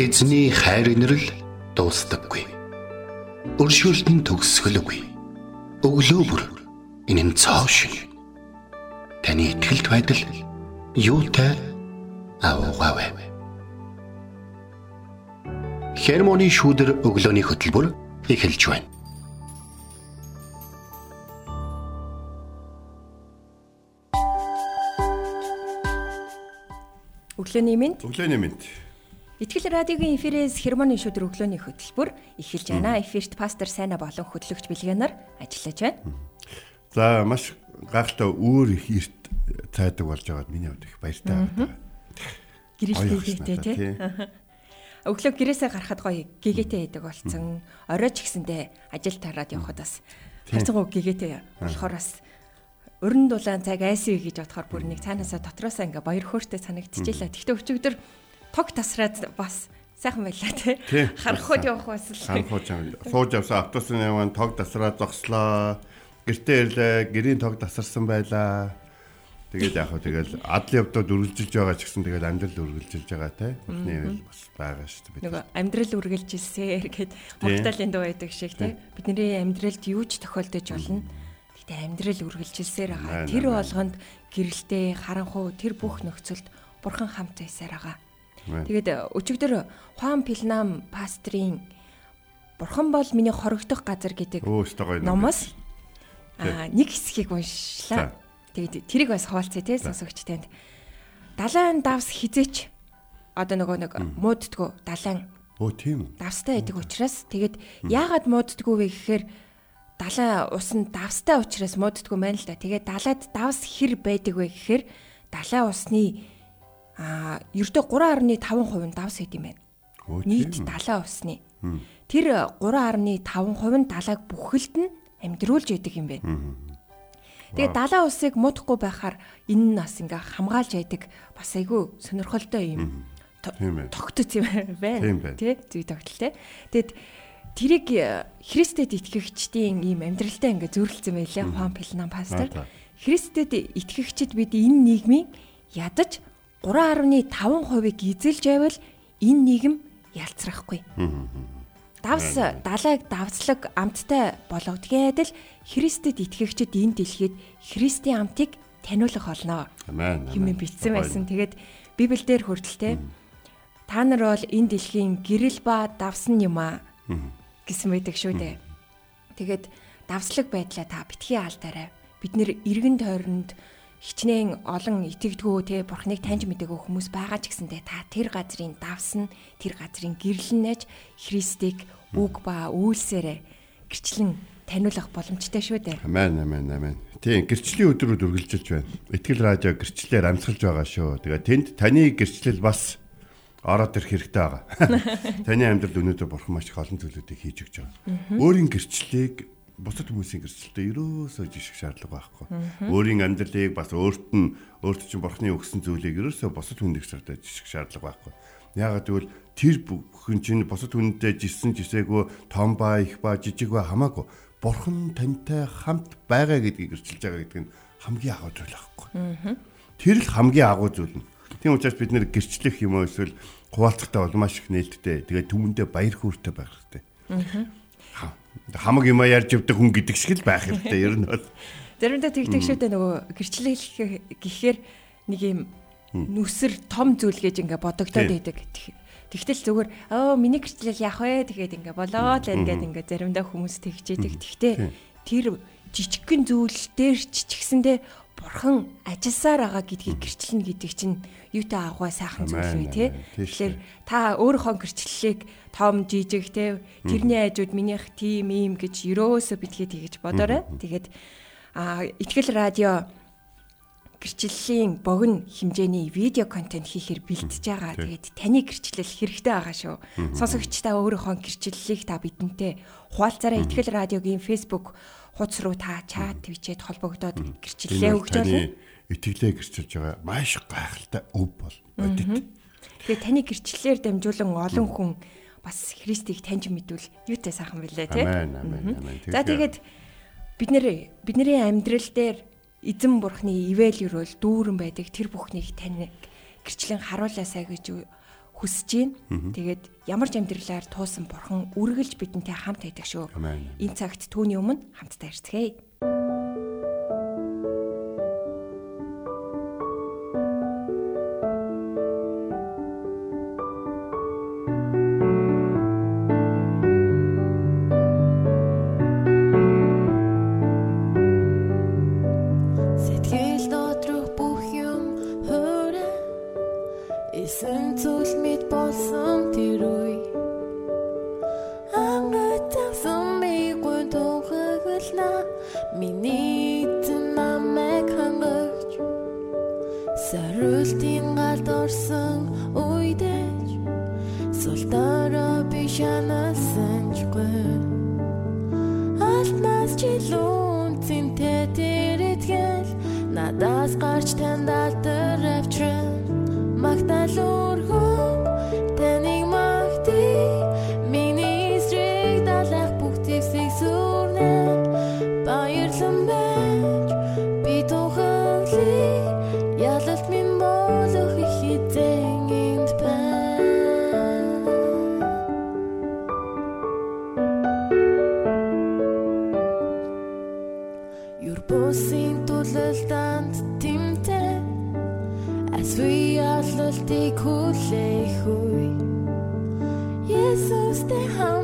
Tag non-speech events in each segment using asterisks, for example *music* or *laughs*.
Эзний хайр инрэл дуустдаггүй. Өршөөлт нь төгсгөлгүй. Өглөө бүр энэ нь цоо шиг. Таны ихтгэлд байдал юутай аавгаавэ. Хермоны шүүдэр өглөөний хөтөлбөр эхэлж байна. Өглөөний мэнд. Өглөөний мэнд. Итгэл радиогийн эфирээс хермоны шүдэр өглөөний хөтөлбөр эхэлж байна. Эфирт пастор Сайна болон хөтлөгч Билгэнаар ажиллаж байна. За маш гайхалтай өөр их эрт цайдаг болж байгаад миний хувьд их баяртай байна. Гэрэлтэй тий. *laughs* Өглөө гэрээсээ гарахад гоё гэгээтэй байдаг болсон. Орой ч гэсэндээ ажил тараад явхад бас хайцангуу гэгээтэй болохоор бас өрн дулаан цаг айсвэ гэж бодохоор бүр нэг цаанаасаа дотроосоо ингээ баяр хөөртэй санагдчихлаа. Тэгтээ өчигдөр тог тасраад бас сайхан байлаа тий. Харанхууд явах байсан л. Харанхууд сууж явсан автобусны яван тог тасраад зогслоо. Гэртээ ирлээ. Гэрийн тог тасарсан байлаа. Тэгээд яг хөө тэгэл адал явдад үргэлжилж байгаа ч гэсэн тэгэл амьдрал үргэлжилж байгаа те. Бурхны бас байгаа шүү дээ. Нөгөө амьдрал үргэлжилсээр гэд Магдалины дуу байдаг шиг те. Бидний амьдралд юу ч тохиолдож болно. Гэтэ амьдрал үргэлжилсээр байгаа. Тэр болгонд гэрэлтэй харанхуу тэр бүх нөхцөлд бурхан хамт байсаар байгаа. Тэгээд өчигдөр Хуан Пилнам пастрийн Бурхан бол миний хорогдох газар гэдэг номоос нэг хэсгийг уншлаа. Тэгээд тэрийг бас хуваалцъя те сонсогчтойнд. Далайн давс хизээч одоо нөгөө нэг мууддгүү далайн. Өө тийм. Давстай байдаг учраас тэгээд яагаад мууддгүү вэ? гэхээр далайн ус нь давстай учраас мууддгүү байна л да. Тэгээд далайд давс хэр байдаг вэ? гэхээр далайн усны а ердөө 3.5% нь давс хэд юм байна. Нийт далайн усны. Тэр 3.5% нь далайг бүхэлд нь амьдруулж яадаг юм байна. Тэгээ далайн усыг муудахгүй байхаар энэ нь бас ингээ хамгаалж яадаг бас айгүй сонирхолтой юм. Тогтц юм *laughs* байна. Тэ зүй тогтолтой. Тэгэд тэрийг Христэд итгэгчдийн ийм амьдралтай ингээ зөөрлөсөн байлаа Хуан Пилнам пастор. Христэд итгэгчид бид энэ нийгмийн ядаж 3.5%-ыг эзэлж байвал энэ нийгэм ялцрахгүй. Давс далайг давслаг амттай болгодгээд л Христэд итгэгчид энэ дэлхийд Христийн амтыг таниулах болно. Хэмээн бичсэн байсан. Тэгээд Библиэлд хүрдэлтэй та нар бол энэ дэлхийн гэрэл ба давсан юм аа гэсэн байдаг шүү дээ. Тэгээд давслаг байдлаа та битгий алдаарай. Бид нэр эргэн тойронд хичнээн олон итгэдэггүй те бурхныг таньж мэдээгүй хүмүүс байгаа ч гэсэндээ та тэр газрын давсан тэр газрын гэрлэнэж Христийг үг ба үйлсээрээ гэрчлэн таниулах боломжтой шүү дээ. Амен амен амен. Тийм гэрчлийн өдрүүд үргэлжилж байна. Итгэл радио гэрчлэлээр амсгалж байгаа шүү. Тэгээ тэнд таны гэрчлэл бас ороод ирэх хэрэгтэй байгаа. *laughs* Таны амьдралд өнөөдөр бурхан маш их олон зүйлүүдийг хийж өгч байгаа. Өөрийн гэрчлэлийг бусад хүмүүсийн гэрчлэлтэй ерөөсөө жишг шаардлага байхгүй. Өөрийн амьдралыг бас өөрт нь өөрт чинь бурхны өгсөн зүйлийг ерөөсөө бусад хүнд гэрчлэлтэй жишг шаардлага байхгүй. Яагаад гэвэл тэр бүхэн чинь бусад хүнтэй жисэн жисээгүй том ба их ба жижиг ба хамаагүй бурхан тантай хамт байгаа гэдгийг гэрчилж байгаа гэдэг нь хамгийн агуу зүйл байхгүй. Тэр л хамгийн агуу зүйл нь. Тийм учраас бид нэр гэрчлэх юм эсвэл хуваалцахтай бол маш их нээлттэй. Тэгээд түмэндээ баяр хөөртэй байх хэрэгтэй. Аа. Хамаг юм ярьж явдаг хүн гэдэг шиг л байх хэрэгтэй. Ер нь бол заримдаа тэгдэг шүү дээ нөгөө гэрчлэх гэхээр нэг юм нүсэр том зүйл гэж ингээ бодогдоод байдаг. Тэгтэл зүгээр оо миний гэрчлэл яах вэ? Тэгээд ингээ болоо л ингээд ингээ заримдаа хүмүүс тэгж яадаг. Тэгтээ тэр жижигхэн зүйл дээр ч чигсэндээ бурхан ажилласаар байгаа гэдгийг гэрчлэн гэдэг чинь юутай агуу сайхан зүйл үү те. Тэгэхээр та өөрийнхөө гэрчлэлийг том жижиг те? Тэрний айжууд минийх тим ийм гэж ерөөсө битгий тэгэж бодоорой. Тэгээд а итгэл радио гэрчлэлийн богино хэмжээний видео контент хийхээр бэлтэж байгаа. Тэгээд таны гэрчлэл хэрэгтэй байгаа шүү. Сонсогчдаа өөрийнхөө гэрчлэлийг та бидэнтэй хуваалцаараа Итгэл радиогийн Facebook хуудас руу та чат твичэд холбогдоод гэрчлэлээ өгч болно. Итгэлээ гэрчилж байгаа. Маш гайхалтай өв бол бодит. Тэгээд таны гэрчлэлээр дамжуулан олон хүн бас Христийг таньж мэдвэл юутай сайхан билээ тий. За тэгээд бид нэр бидний амьдрал дээр эзэн бурхны ивэл өрөөл дүүрэн байдаг тэр бүхнийг тань гэрчлэн харуулаасаа гэж хүсэж байна. Тэгээд ямар ч амьдралаар туусан бурхан үргэлж бидэнтэй хамт байдаг шүү. Энэ цагт түүний өмнө хамтдаа ирцгээе. Því alltaf þig húleik húi Jésús þig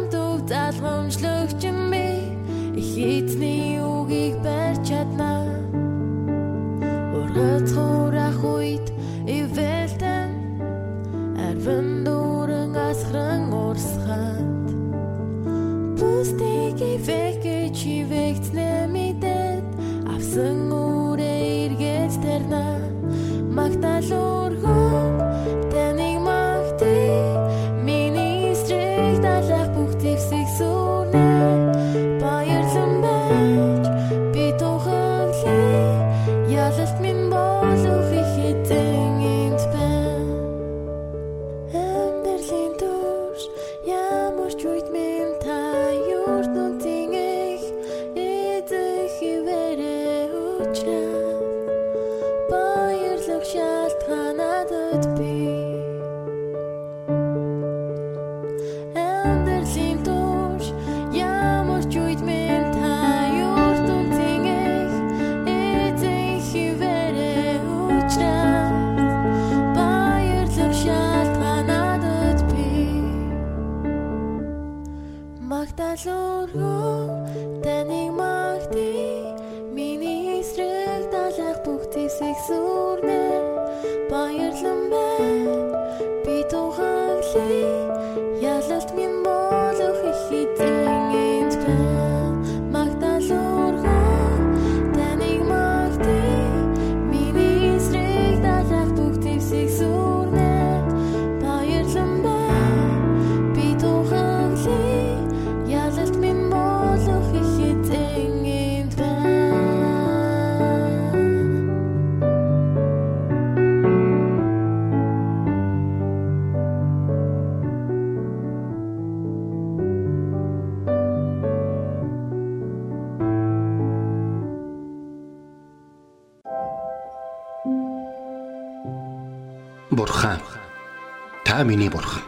миний бурхан.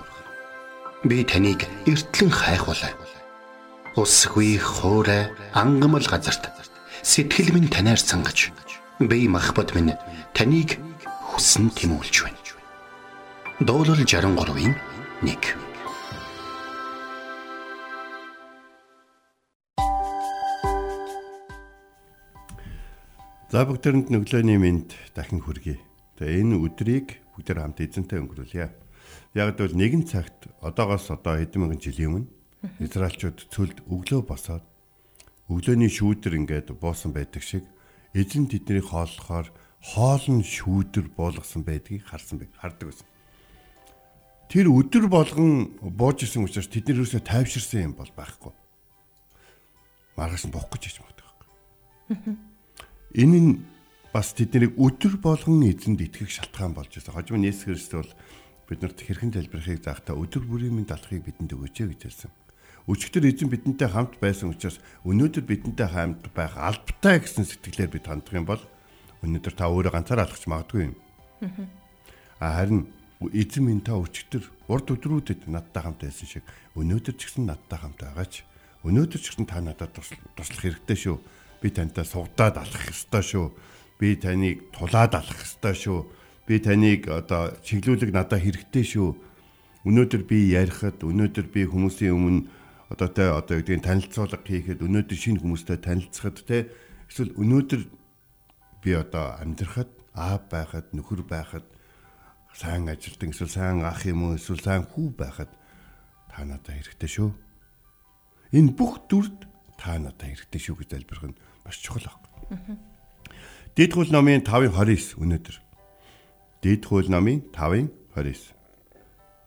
Би таныг эртлэн хайхвалаа. Усгүй хоорой ангамл газарт сэтгэл минь танаар сангаж би махбат минь таныг хүсн тимүүлж байна. Дуурал 63-ийн 1 За бүгдээрэнд нүглөөний мэд дахин хүргэе. Тэгээ энэ өдрийг бүгдээр хамт эзэнтэй өнгөрүүлье. Яг л нэгэн цагт одоогоос одоо хэдэн мянган жилийн өмнө Израильчууд цөлд өглөө босоод өглөөний шүүдэр ингээд буусан байдаг шиг эзэн тэднийг хооллохоор хоол нь шүүдэр буулгасан байдгийг харсан байг хардаг байсан. Тэр өдөр болгон бууж исэн учраас тэдний юусоо тайвширсан юм бол байхгүй. Маргааш нь буух гэж хийж магадгүй байхгүй. Энэ нь бас тэднийг өдөр болгон эзэнд итгэх шалтгаан болж байгаа. Хожим Есүс Христ бол биднэрт хэрхэн залбирахыг заахта өдөр бүрийн минь далахыг бидэнд өгөөч гэж хэлсэн. Өчигдөр эзэн бидэнтэй хамт байсан учраас өнөөдөр бидэнтэй хамт байх албатай гэсэн сэтгэлээр бид хандах юм бол өнөөдөр та өөрөө ганцаар алхаж магадгүй юм. А харин эзэн минь та өчтөр урд өдрүүдэд надтай хамт байсан шиг өнөөдөр ч гэсэн надтай хамт байгаач. Өнөөдөр ч гэсэн та надад туслах хэрэгтэй шүү. Би тантай сугдаад алах ёстой шүү. Би таныг тулаад алах ёстой шүү. Би таныг одоо чиглүүлэг надад хэрэгтэй шүү. Өнөөдөр би ярихад, өнөөдөр би хүмүүсийн өмнө одоо тэ одоо гэдэг танилцуулга хийхэд, өнөөдөр шинэ хүмүүстэй танилцахад те эсвэл өнөөдөр би одоо амьдрахад, аав байхад, нөхөр байхад сайн ажилтан эсвэл сайн ах юм уу эсвэл сайн хүү байхад та надад хэрэгтэй шүү. Энэ бүх дүрд та надад хэрэгтэй шүү гэж залбирх нь маш чухал байна. Дэд хууль номын 5:29 өнөөдөр. Дэд хууль номын 5:29.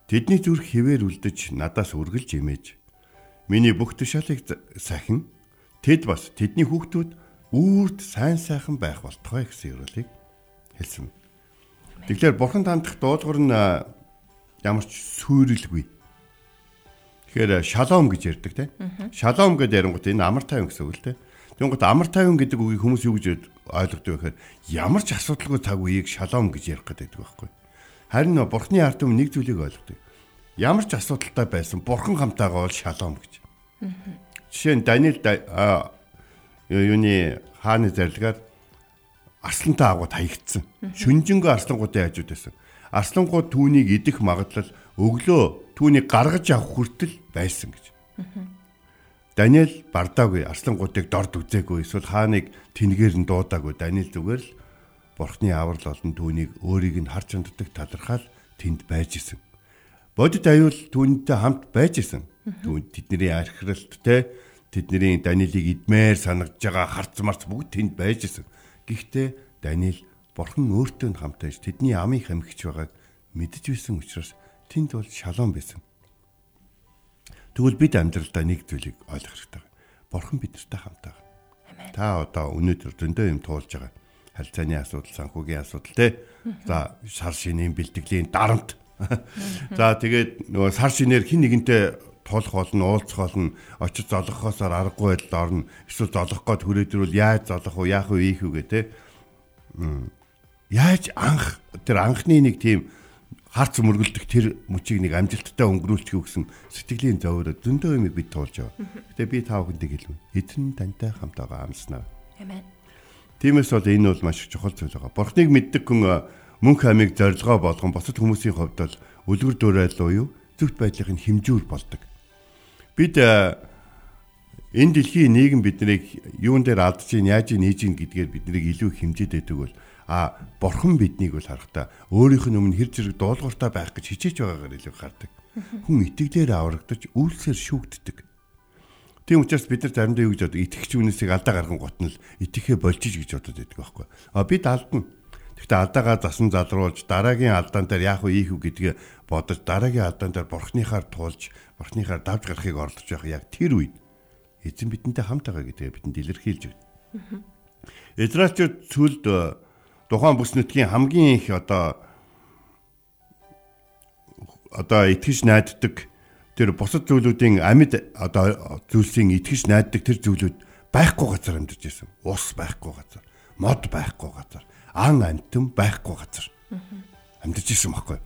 Тэдний зүрх хിവэр үлдэж надаас үргэлж имэж. Миний бүх тушаалыг сахин тэд бас тэдний хүүхдүүд үрд сайн сайхан байх болтугай гэсэн ёроолыг хэлсэн. Тэгэхээр бурхан тандах дуулур нь ямар ч сүйрэлгүй. Тэгэхээр шалом гэж ярьдаг те. Шалом гэдэг ярингууд энэ амар тайван гэсэн үг л те. Тэнгууд амар тайван гэдэг үгийг хүмүүс юу гэж ойлгодог вэ гэхээр ямар ч асуудалгүй цаг үеийг шалом гэж ярих гэдэг байхгүй. Харин бурхны ард түмэн нэг зүйлийг ойлгодог. Ямар ч асуудалтай байсан бурхан хамтаагаа бол шалом гэж. Жишээ нь Даниэл юуны хааны зарилгаар арслантай агууд хаягдсан. Шүнжэнгөө арслангуудын хажууд байсан. Арслангууд түүнийг идэх магадлал өглөө түүнийг гаргаж авах хүртэл байсан гэж. Даниэл бардаагүй арслангуудыг дорд үзээгүй эсвэл хааныг тэнгээр нь дуудаагүй. Даниэл зүгээр л Бурхны аврал олон түүнийг өөрийг нь харж ханддаг талархаал тэнд байж исэн. Бодит аюул түүнтэй хамт байж исэн. Түүнд тэдний архиралт те тэдний Даниэлийг идмээр санагдж байгаа харц марц бүгд тэнд байж исэн. Гэхдээ Даниэл Бурхан өөртөө хамтайж тэдний амийг хамигч байгааг мэдж байсан учраас тэнд бол шалом байсан. Тэгвэл бид амьдралдаа нэг зүйлийг ойлгох хэрэгтэй. Бурхан бидэртэй хамтаа. Та одоо өнөөдөр зөндөө юм туулж байгаа. Харилцааны асуудал, санхүүгийн асуудал те. За сар шинийн бэлтгэлийн дарамт. За тэгээд нөгөө сар шинээр хин нэгэнтэй тулах болно, уулзах болно, очиж золгохоосоор аргагүй байдал орно. Эсвэл золгох гээд хүрээдрүүл яаж золгох вэ, яах вэ, ийх үгээ те. Яаж анх тэр анхны нэг тийм харц мөргөлдөх тэр мөчийг нэг амжилттай өнгөрүүлчих үү гэсэн сэтгэлийн зовоороо зөндөө юм бид туулж байгаа. Гэтэ би та бүхэндээ хэлвэ. Эдэн тантай хамт байгаа амснаа. Амен. Тиймээс бол энэ бол маш чухал зүйл байгаа. Бурхныг мэддэг хүн мөнх амийг зорилгоо болгон бусад хүмүүсийн хувьд бол үлгэр дуурайл уу юу зөвхт байдлын хэмжүүр болдог. Бид энэ дэлхийн нийгэм биднийг юун дээр алдаж ийн яаж нээж ийн гэдгээр биднийг илүү хэмжээд байдаг бол а бурхан биднийг бол харахтаа өөрийнх нь өмнө хэр зэрэг дуулууртай байх гэж хичээж байгаагаар илүү хардаг. Хүн итгэлээр аврагдаж үйлсээр шүүгддэг. Тийм учраас бид нар заримдаа юу гэж боддог итгэгч үнэсийг алдаа гарган готно л итгэхэ болжиж гэж бодод байдаг байхгүй. А бид алдна. Гэхдээ алдаагаа засан залруулж дараагийн алдаан дээр яах вэ ийх үү гэдгээ бодож дараагийн алдаан дээр бурхныхаар туулж бурхныхаар давж гарахыг оролдож байх яг тэр үед эзэн бидэнтэй хамт байгаа гэдгээ бидэнд илэрхийлж байна. Израильчууд сүлд тухайн бүс нутгийн хамгийн их одоо одоо итгэж найддаг тэр бусад зүйлүүдийн амьд одоо зүйлсийн итгэж найддаг тэр зүйлүүд байхгүй газар амьдарч байсан. Ус байхгүй газар, мод байхгүй газар, ан амтэн байхгүй газар амьдарч ирсэн байхгүй.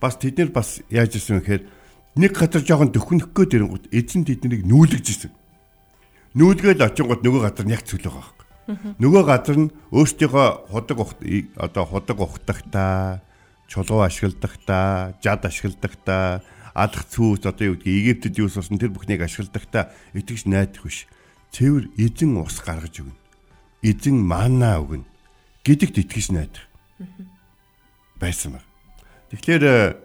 Бас тэд нар бас яаж ирсэн гэхээр нэг газар жоохон дөхнөх гээд ирэнгүүт эзэн тэднийг нүүлгэж ирсэн. Нүүлгээл очингууд нөгөө газар яг цөл байгаа байхгүй. Нөгөө газар нь өөртөөхөө худаг одоо худаг ухтахтаа, чулуу ашигладагтаа, жад ашигладагтаа, алах цүүс одоо юу гэдгийг Египтэд юус болсон тэр бүхнийг ашигладагтаа итгэж найдах биш. Цэвэр эзэн ус гаргаж өгнө. Эзэн манаа өгнө гэдэгт итгэж найдах байсан баг. Тэгэхээр э,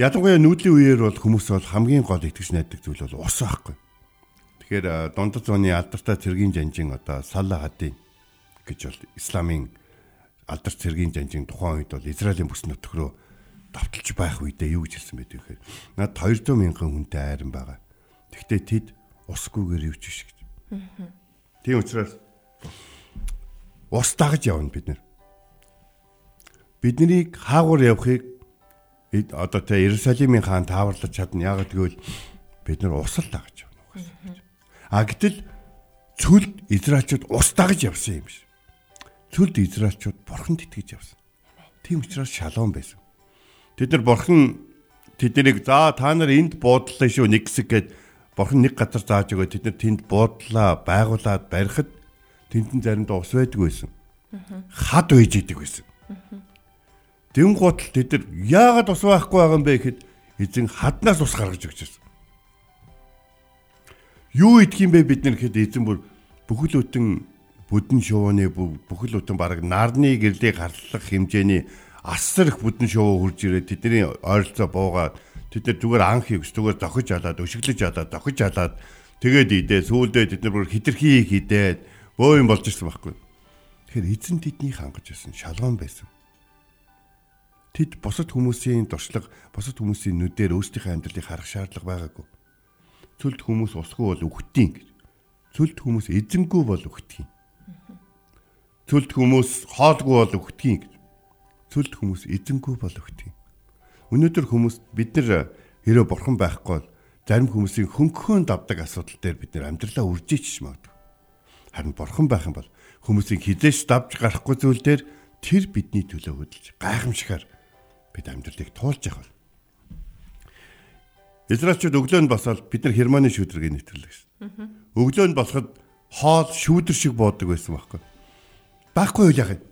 ялангуяа нүүдлийн үеэр бол хүмүүс бол хамгийн гол итгэж найддаг зүйл бол ус байхгүй. Тэгэхээр дундад зууны алдартай цэргийн жанжин одоо Салла хадын гэж бол исламын алдар цэргийн жанжин тухайн үед бол Израилийн бүс нутг руу давталж байх үедээ юу гэж хэлсэн байдаг вэ? Над 200 мянган хүнтэй айран байгаа. Тэгвэл тэд усгүйгээр биш гэж. Тийм учраас ус дагаж явна бид нэр. Биднийг хаагур явахыг одоо тэ Иерусалимийн хаан тааварлаж чадна. Яг тэгвэл бид нар усал дагаж явна. А гэтэл цүлд Израильчууд ус дагаж явсан юм биш. Цүлд Израильчууд бурханд итгэж явсан. Тийм учраас шалом байсан. Тэд нар бурхан тэднийг за та нар энд буудлаа шүү нэг хэсэг гээд бурхан нэг газар зааж өгөө тэд нар тэнд буудлаа байгуулад барихад тэнд нь заримдаа ус байдаг байсан. Хад үйж идэг байсан. Дэм гутал тэд нар яагаад ус байхгүй байгаа юм бэ гэхэд эзэн хаднаас ус гаргаж өгч байсан. Юу идэх юм бэ бид нар гэхэд эзэн бүр бүхэл бүтэн бүдэн шувууны бүхэл бүтэн бараг нарны гэрлийг харлах хэмжээний асар их бүдэн шувуу хурж ирээд тэдний ойролцоо буугаад тэд нар зүгээр анх их зүгээр зохиж алаад өшиглэж алаад зохиж алаад тэгээд идээ сүүлдээ тэд нар бүр хитрхи хидээд бөө юм болж ирсэн байхгүй. Тэгэхээр эзэн тэднийг хангаж байсан шалгуун байсан. Тэд бусад хүмүүсийн дуршлаг, бусад хүмүүсийн нүдээр өөрсдийнхөө амьдралыг харах шаардлага байгаагүй. Цүлд хүмүүс усгүй бол үхтийн гэж. Цүлд хүмүүс эзэнгүй бол үхтийн. Цүлд хүмүүс хоолгүй бол үхтийн гэж цөлд хүмүүс эзэнгүй болгох юм. Өнөөдөр хүмүүс бид нар хэрэв бурхан байхгүй бол зарим хүмүүсийн хөнгөхөөн давдаг асуудал дээр бид нар амьдралаа үржиж магадгүй. Харин бурхан байх юм бол хүмүүсийн хизээш давж гарахгүй зүйл дээр тэр бидний төлөө хөдөлж гайхамшигар бид амьдралыг туулж явах. Израильчууд өглөөнд босоод бид нар Германы шүүдрийг нэвтрүүлээ гэсэн. Өглөөнд босоход хоол шүүдэр шиг буудаг байсан байхгүй. Байхгүй юу яах юм?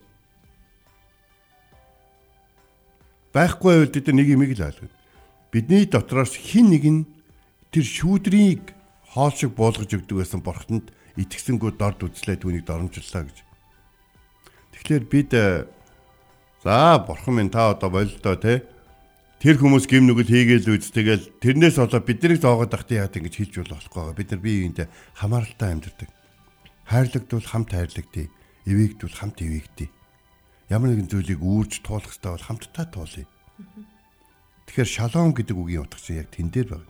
байхгүй байвал бид нэг юм л ойлгоно. Бидний дотроос хин нэг нь тэр шүүдрийг хоол шиг буулгаж өгдөг байсан бурхтанд итгэсэнгүү дорд үзлээ түүнийг доромжллаа гэж. Тэгэхээр бид э, за бурхан минь та одоо болилдоо те тэр хүмүүс гим нүгэл хийгээл үз тэгэл тэрнээс одоо биднийг зоогоод ахтай яад ингэж хэлж бол болохгүй. Бид нар бие биендээ хамааралтай амьдардаг. Хайрлагдвал хамт хайрлагдъя. Эвээгдвэл хамт эвээгдъя ямар нэгэн зүйлийг үүрж туулах хэрэгтэй бол хамтдаа туулъя. Тэгэхээр шалом гэдэг үгийн утга чинь яг тэн дээр байна.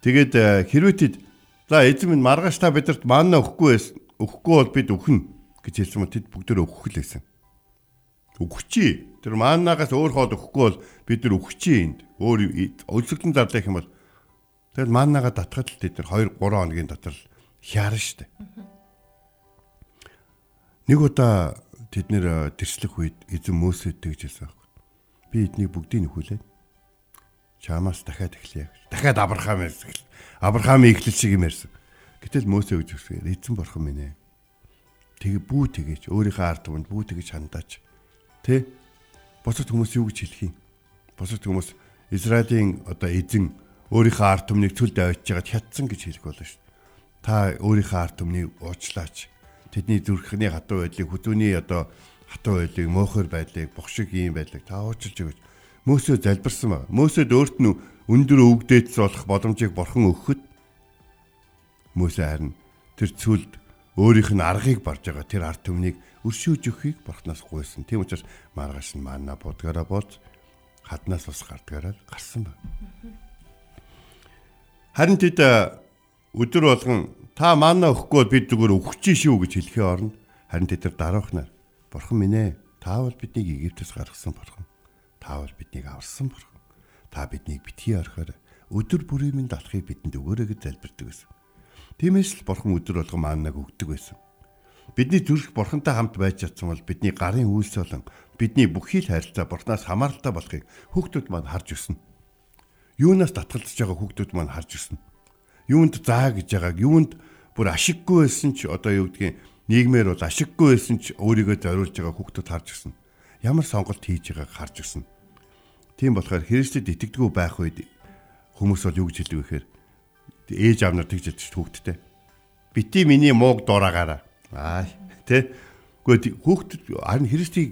Тэгээд э, хэрвээтэд за эзэн минь маргааш та бидэрт манна өгөхгүй байсан. Өгөхгүй бол бид өхнө гэж хэлсэн мэт тэд бүгдөө өгөх л байсан. Өгөчий. Тэр маннагаас өөр хоол өгөхгүй бол бид нар өгчий энд. Өөр өлсгөлтөн зарлаа гэх юм бол тэгэл маннагаа татхад л тэд нар 2 3 хоногийн дотор хяарна штэ. Нэг удаа тэд нэр тэрслэх үед эзэн Мөсөд тэгж хэлсэн байхгүй. Би эднийг бүгдийг нөхүүлээд чамаас дахиад эхлэе. Дахиад Авраам ярьсан. Авраамын эхлэл шиг юм ярьсан. Гэтэл Мөсө гэж үсгээр эзэн бурхан минь ээ. Тэгээ бүү тэгэж өөрийнхөө ард түмэнд бүү тэгэж хандаач. Тэ? Босод хүмүүс юу гэж хэлэх юм? Босод хүмүүс Израилийн одоо эзэн өөрийнхөө ард түмнийг цүлд авчиж байгаад хятсан гэж хэлэх болно шүү. Та өөрийнхөө ард түмнийг уучлаач тэдний зүрхний хатуу байдлыг хүзүүний одоо хатуу байдлыг мөөхөр байдлыг бохшиг ийм байдлыг та уучлж өгөөч. Мөсөө залбирсан ба. Мөсөд өөрт нь өндөр өвгдөөц болох боломжийг бурхан өгөхөд Мөсө харин тэр цүлд өөрийнх нь аргыг барж байгаа тэр ард түмнийг өршөөж өгөхийг бурхнаас гуйсан. Тийм учраас маргааш нь манна будгаараа болж хаднаас ус гардгаараа гарсан ба. Харин тэд өдөр болгон Та манна өгөхгүй бол бид зүгээр өгч шүү гэж хэлэхээ оронд харин тэд нар дараахнаар Бурхан минь ээ таавал биднийг Египтээс гаргасан Бурхан. Таавал биднийг аварсан Бурхан. Та биднийг битгий орхоор өдөр бүрийн минь далахыг бидэнд өгөөрэй гэж залбирдаг байсан. Тиймээс л Бурхан өдөр болгон маннаг өгдөг байсан. Бидний зүрх Бурхантай хамт байж чадсан бол бидний гарын үйлс болон бидний бүхий л харилцаа Бурханаас хамааралтай болохыг хүүхдүүд маань харж өснө. Юунаас татгалзаж байгаа хүүхдүүд маань харж өснө юунд заа гэж байгааг юунд бүр ашиггүй байсан ч одоо юу гэдгийг нийгмээр бол ашиггүй байсан ч өөрийгөө зориулж байгаа хүүхдүүд харж гисэн. Ямар сонголт хийж байгааг харж гисэн. Тийм болохоор Христэд итгэдэггүй байх үед хүмүүс бол юу гэж хэлдэг вэ гэхээр ээж аав нар тэгж хэлж хүүхдтэй. Бити миний мууг дураагаараа. Аа тий. Гэхдээ хүүхдүүд харин Христийг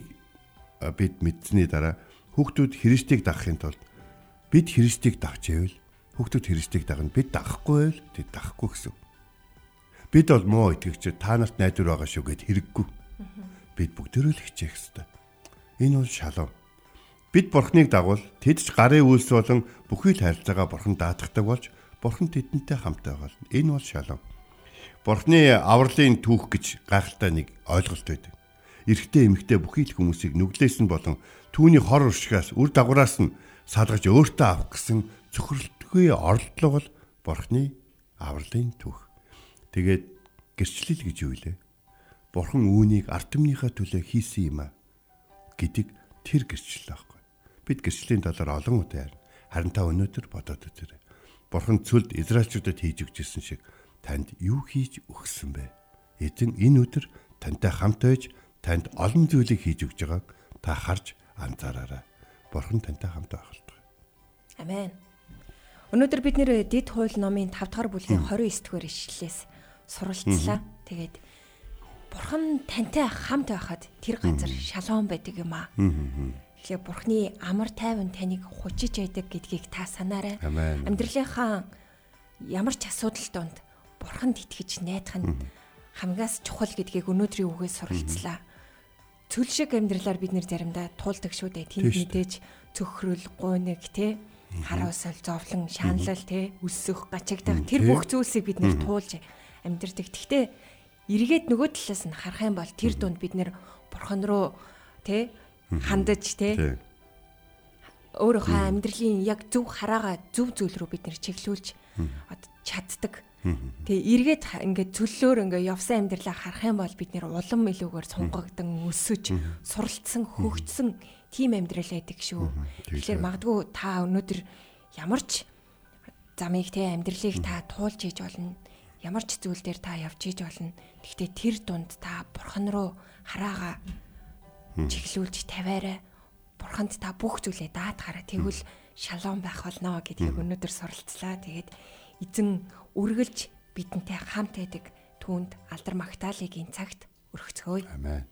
бид мэдсэний дараа хүүхдүүд Христийг дагахын тулд бид Христийг дагч байвал Хүүхдүүд Христийг дагна. Бид дагахгүй байл тэд дагахгүй гэсэн. Бид бол муу итгэгч та нарт найдвар байгаа шүү гэд хэрэггүй. Бид бүгдөө л хичээх ёстой. Энэ бол шалав. Бид Бурхныг дагвал тэд ч гарын үйлс болон бүхий л харилцаагаа Бурхан даатгадаг болж Бурхан тэдэнтэй хамтаа бол энэ бол шалав. Бурхны авралын түүх гэж гайхалтай нэг ойлголт байдаг. Эрэгтэй эмэгтэй бүхий л хүмүүсийг нүглээс нь болон түүний хор уршигаас үр дагавраас нь салгаж өөртөө авах гэсэн цөхрөлтгүй оролдлого бол Бурхны авралын түүх. Тэгээд гэрчлэл гэж юу вэ? Бурхан үүнийг ард түмнийхээ төлөө хийсэн юм а гэдэг тэр гэрчлэл байхгүй. бид гэрчлийн талаар олон удаа ярина. Харин та өнөөдөр бодоод үзээрэй. Бурхан цөлд Израильчуудад хийж өгчсэн шиг танд юу хийж өгсөн бэ? Эзэн энэ өдөр тантай хамт байж танд олон зүйлийг хийж өгж байгааг та харж анзаараарай. Бурхан тантай хамт байх болтугай. Амен. Өнөөдөр бид нэр дид хууль номын 5 дахь бүлгийн 29 дугаар ишлэлээс суралцлаа. Тэгээд Бурхан тантай хамт байхад тэр газар шалгон байдаг юм аа. Тэгэхээр Бурхны амар тайван таныг хучиж байдаг гэдгийг та санаарай. Амьдралынхаа ямар ч асуудал донд Бурханд итгэж найдах нь хамгаас чухал гэдгийг өнөөдрийн үгээс суралцлаа. Цөл шиг амьдралаар бид нэр заримдаа туулдаг шүү дээ. Тэнд мэдээж цөхрөл, гуйнаг те хараусал, зовлон, шаналл те өссөх, гачигдах тэр бүх зүйлсийг бид нэр туулж амьдрдаг. Гэхдээ эргээд нөгөө талаас нь харах юм бол тэр дунд бид нэр бурхан руу те хандаж те өөрийнхөө амьдралын яг зөв хараагаа зөв зүйл рүү бид нэр чиглүүлж чаддаг. Тэгээ эргээд ингээд цөллөөр ингээд явсан амьдралаа харах юм бол бид нэр улам илүүгээр сунгагдан өсөж суралцсан хөгжсөн тийм амьдрал байдаг шүү. Тэгэхээр магадгүй та өнөөдөр ямар ч замыг те амьдралыг та туулж хийж болно. Ямар ч зүйл дээр та явж хийж болно. Гэхдээ тэр дунд та бурхан руу хараагаа чиглүүлж тавиарай. Бурханд та бүх зүйлээ даатгаарай. Тэгвэл шалом байх болно гэдгийг өнөөдөр суралцлаа. Тэгээд эзэн үргэлж бидэнтэй хамт байдаг түүнд алдар магтаалыг энэ цагт өргөцгөөе. Амен.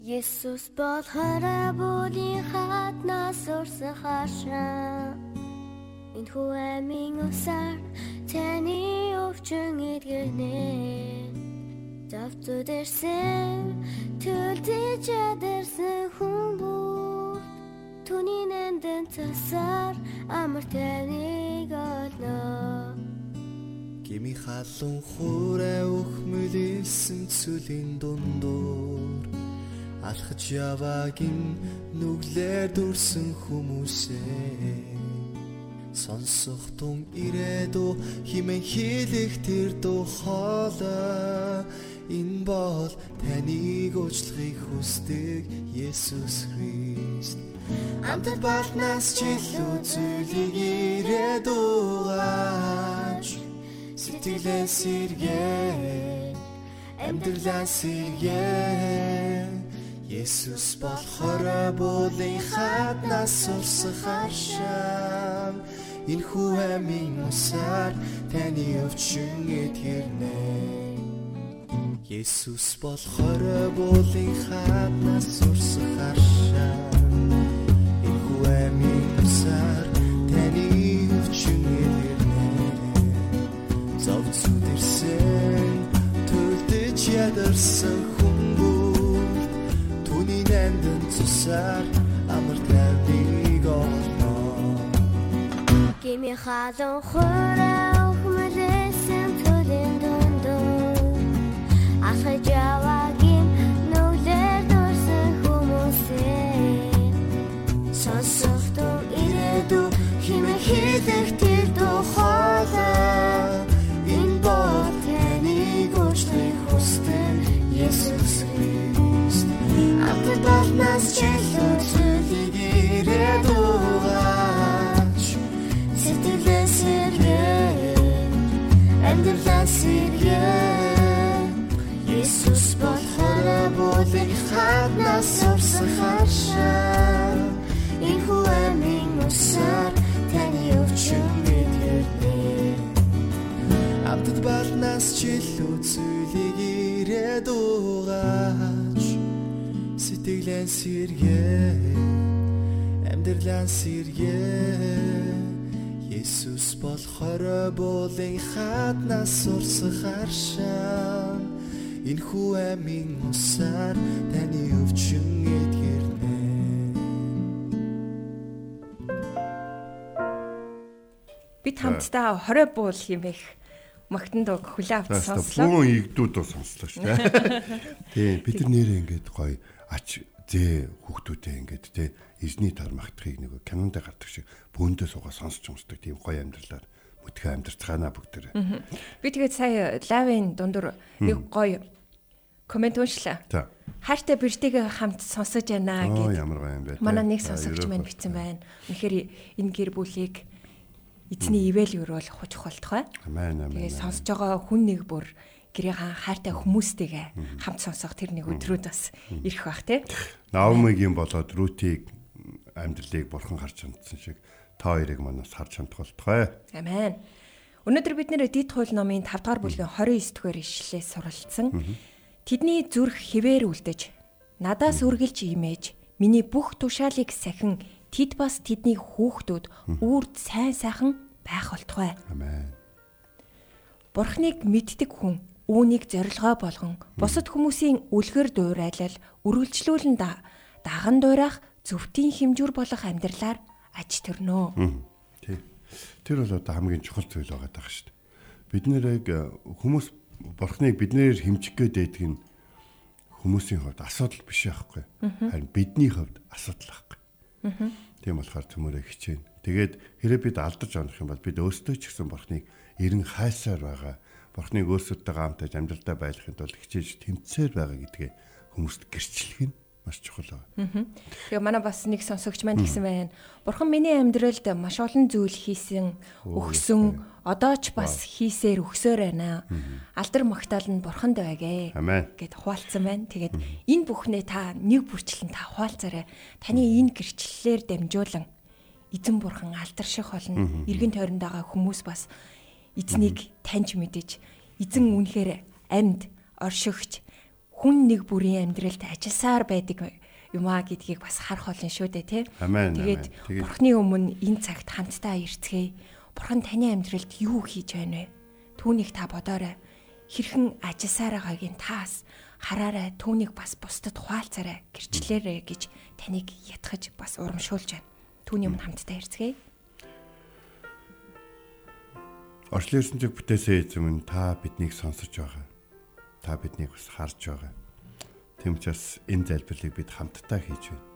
Есүс бол хараа бүлийн хатнаас урсан хашаа Энэхүү амийн усаар таны өвчин эдгэрнэ Завцууд ирсэн төлдөж ядэрсэн хүн бүр Түүний нандин цасаар амар таныг олно. Гими халуун хүрээ өхмөлсөн цүлийн дундуур. Алхаж яваагийн нүглээр дүрсэн хүмүүсээ. Сонсох тун ирээдү химэн хийлэх тэр дуу хоолой. Энэ бол таныг уучлахыг хүсдэг Есүс Христ Амтд балтнаас чилүү зүйлийг ирээдүгаач сэтгэлээ сэргээ амьдралаа сэргээ Есүс болохоор бүлийн хатнаас урсах харшаа энэ хүү амийн усаар таны өвчин эдгэрнэ. Есүс болохоор бүлийн хатнаас урсах хүү усаар таны өвчин эдгэрнэ Зовц үдэрсэн төлдөж ядарсан хүмүүст түүний нандин цусаар амар тайвныг олно. Гими халуун хураа өхмөлсөн төлөнд дундуу Ахаж hear the ирээдугаач Сэтгэлэн сэргээ Амьдралан сэргээ Есүс болохоор буулын хатнаас урсах харшаа Энэ хүү амийн усаар таны өвчин эдгэрнэ. Бид хамтдаа 20 буул хэмээх магтанд уг хүлээ авч сонслоо. Бүгэн игдүүд уу сонслоо шүү дээ. *laughs* Тийм бид нар нэрээ ингээд гоё ач зээ хүүхдүүдээ ингээд те эзний тал магтахыг нэг кинонд гардаг шиг бөөндөө суугаа сонсч юмсдаг тийм гоё амьдралаар бүтгэн амьдрцгаана бүгд тэр. Би тэгээд сая лавын дундуур нэг гоё комент уншлаа. Хайртай бэртэйгээ хамт сонсож байна Оо гэж. ямар гоё юм бэ. Манай нэг сонсогч маань бол. бичсэн байна. Үнэхээр энэ гэр бүлийг эзний ивэл өрөөл хуч бай. Амен амен. Тэгээ сонсож байгаа хүн нэг бүр гэрийн хайртай хүмүүстэйгээ хамт сонсох тэр нэг өдрүүд бас ирэх бах те. Наомигийн болоод Рутиг амьдралыг бурхан харж хандсан шиг та хоёрыг манаас харж хандах болтугай. Амен. Өнөөдөр бид нэр Дид хууль номын 5 дугаар бүлгийн 29 дугаар ишлэлээс суралцсан. Тэдний зүрх хിവэр үлдэж надаас үргэлж имэж миний бүх тушаалыг сахин тэд бас тэдний хүүхдүүд үрд сайн сайхан байх болтугай. Амен. Бурхныг мэддэг хүн үүнийг зорилгоо болгон бусад хүмүүсийн үлгэр дуурайлал үргэлжлүүлэн да- даган дуурайх зөвхтийн хэмжүүр болох амьдралаар аж төрнөө. Тий. Тэр бол одоо хамгийн чухал зүйл байгаа даа шүү дээ. Бид нэрийг э, хүмүүс бурхныг биднээр хэмжих гээд байдаг нь хүмүүсийн хувьд асуудал биш байхгүй. Харин бидний хувьд асуудал байхгүй. Тийм болохоор төмөрөө хичээнэ. Тэгээд хэрэв бид алдаж онох юм бол бид өөрсдөө ч гэсэн бурхныг эрен хайсаар байгаа. Бурхныг өөрсөдтэйгээ хамтаж амьдралдаа байлгахын тулд хичээж тэмцээр байгаа гэдгээ хүмүүст гэрчлэх нь маш чухал. Тэгээ манай бас нэг сонсогч маань гисэн байна. Бурхан миний амьдралд маш олон зүйл хийсэн, өгсөн, одоо ч бас хийсээр өгсөөр байна. Алдар магтаал нь бурханд байгээ. Гэд хуваалцсан байна. Тэгээд энэ бүхнээ та нэг бүрчлэн та хуваалцаарай. Таны энэ гэрчлэлээр дамжуулан эзэн бурхан алдарших болно. Иргэн тойронд байгаа хүмүүс бас эзнийг таньж мэдэж эзэн үнэхээр амьд, оршигч хүн нэг бүрийн амьдралд ажилласаар байдаг юм а гэдгийг бас харах болно шүү дээ тий. Тэгээд бурхны өмнө энэ цагт хамтдаа ирцгээе. Бурхан таны амьдралд юу хийж байна вэ? Түүнийг та бодоорой. Хэрхэн ажилласаар байгаагийн таас хараарай. Түүнийг бас бусдад хуваалцаарай. Гэрчлээрэй гэж таныг ятгахж бас урамшуулж байна. Түүний өмнө хамтдаа ирцгээе. Орчлын ертөнцийг бүтээсэн эзэм та биднийг сонсож байгаа. Та биднийг бас харж байгаа. Тийм учраас энэ залбирлыг бид хамтдаа хийж байна.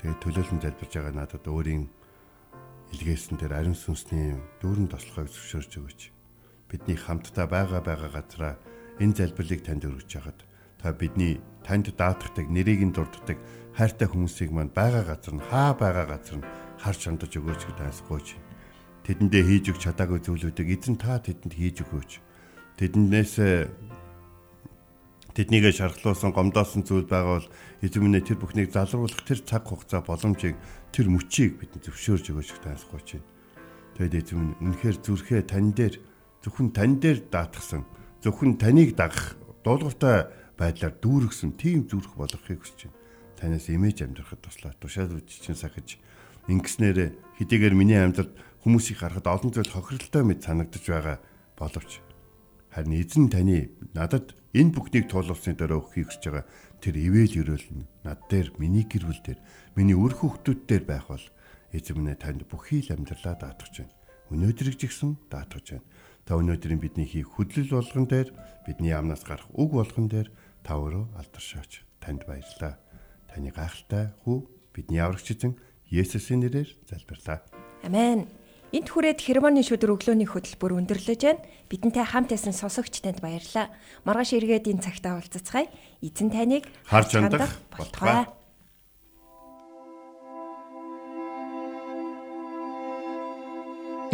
Тэгээд төлөөлөн залбирж байгаа надад өөрийн илгээсэн дээр ариун сүнсний дүүрэн тослохыг зөвшөөрч өгөөч. Бидний хамтдаа байгаа байгаа газараа энэ залбирлыг танд өргөж хагаад та бидний танд даатгдаг нэрийг нь дурддаг хайртай хүмүүсийг манд байгаа газар нь хаа байгаа газар нь харж хандаж өгөөч гэж тасгооч. Тэдэндээ хийж өгч чадаагүй зүйлүүдийг эзэн та тэдэнд хийж өгөөч. Тэднээс тэднийгээ шархлуулсан гомдоосон зүйл байгаа бол эзэн минь тэр бүхнийг залруулах тэр цаг хугацаа боломжийг тэр мөчийг бидэнд зөвшөөрж өгөөч гэж тасгооч. Тэгэд эзэн минь үнэхээр зүрхээ тань дээр зөвхөн тань дээр даатгсан зөвхөн таныг дагах дуулууртай байдлаар дүүргсэн тийм зүрх болгохыг хүсэж байна. Танаас имиж амьдрахад туслаа. Тушаал үжичин сахиж ингэснээр хэдийгээр миний амьдралд хүмүүсийг харахад олон зүйл хохиролтой мэд санагдаж байгаа боловч харин эзэн таны надад энэ бүхнийг туулуулсны дараа өгөхийг хүсэж байгаа тэр ивэл өрөөл нь над дээр миний гэр бүл дээр миний үр хүүхдүүд дээр байх бол эзэн минь танд бүхий л амьдралаа даатгаж байна. Өнөөдрийг жигсэн даатгаж байна. Та өнөөдрийн бидний хийх хөдлөл болгон дээр бидний амнаас гарах үг болгон дээр та өөрөө алдаршаач. Танд баярлалаа. Таны гайхалтай хүү бидний аврагч эзэн Есүсийн нэрээр залбирлаа. Амен. Энд хүрээд хермоны шүдэр өглөөний хөтөлбөр өндөрлөж байна. Бидэнтэй хамт байсан сонсогч танд баярлалаа. Маргааш эргээд энэ цагтаа уулзацгаая. Эзэн таныг Харж хандах болтугай.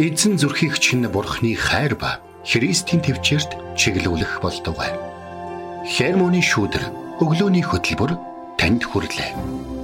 Эзэн зүрхийг чинь бурхны хайр ба Христийн төвчөрт чиглүүлэх болтугай. Хермоны шүүдэр өглөөний хөтөлбөр танд хүрэлээ.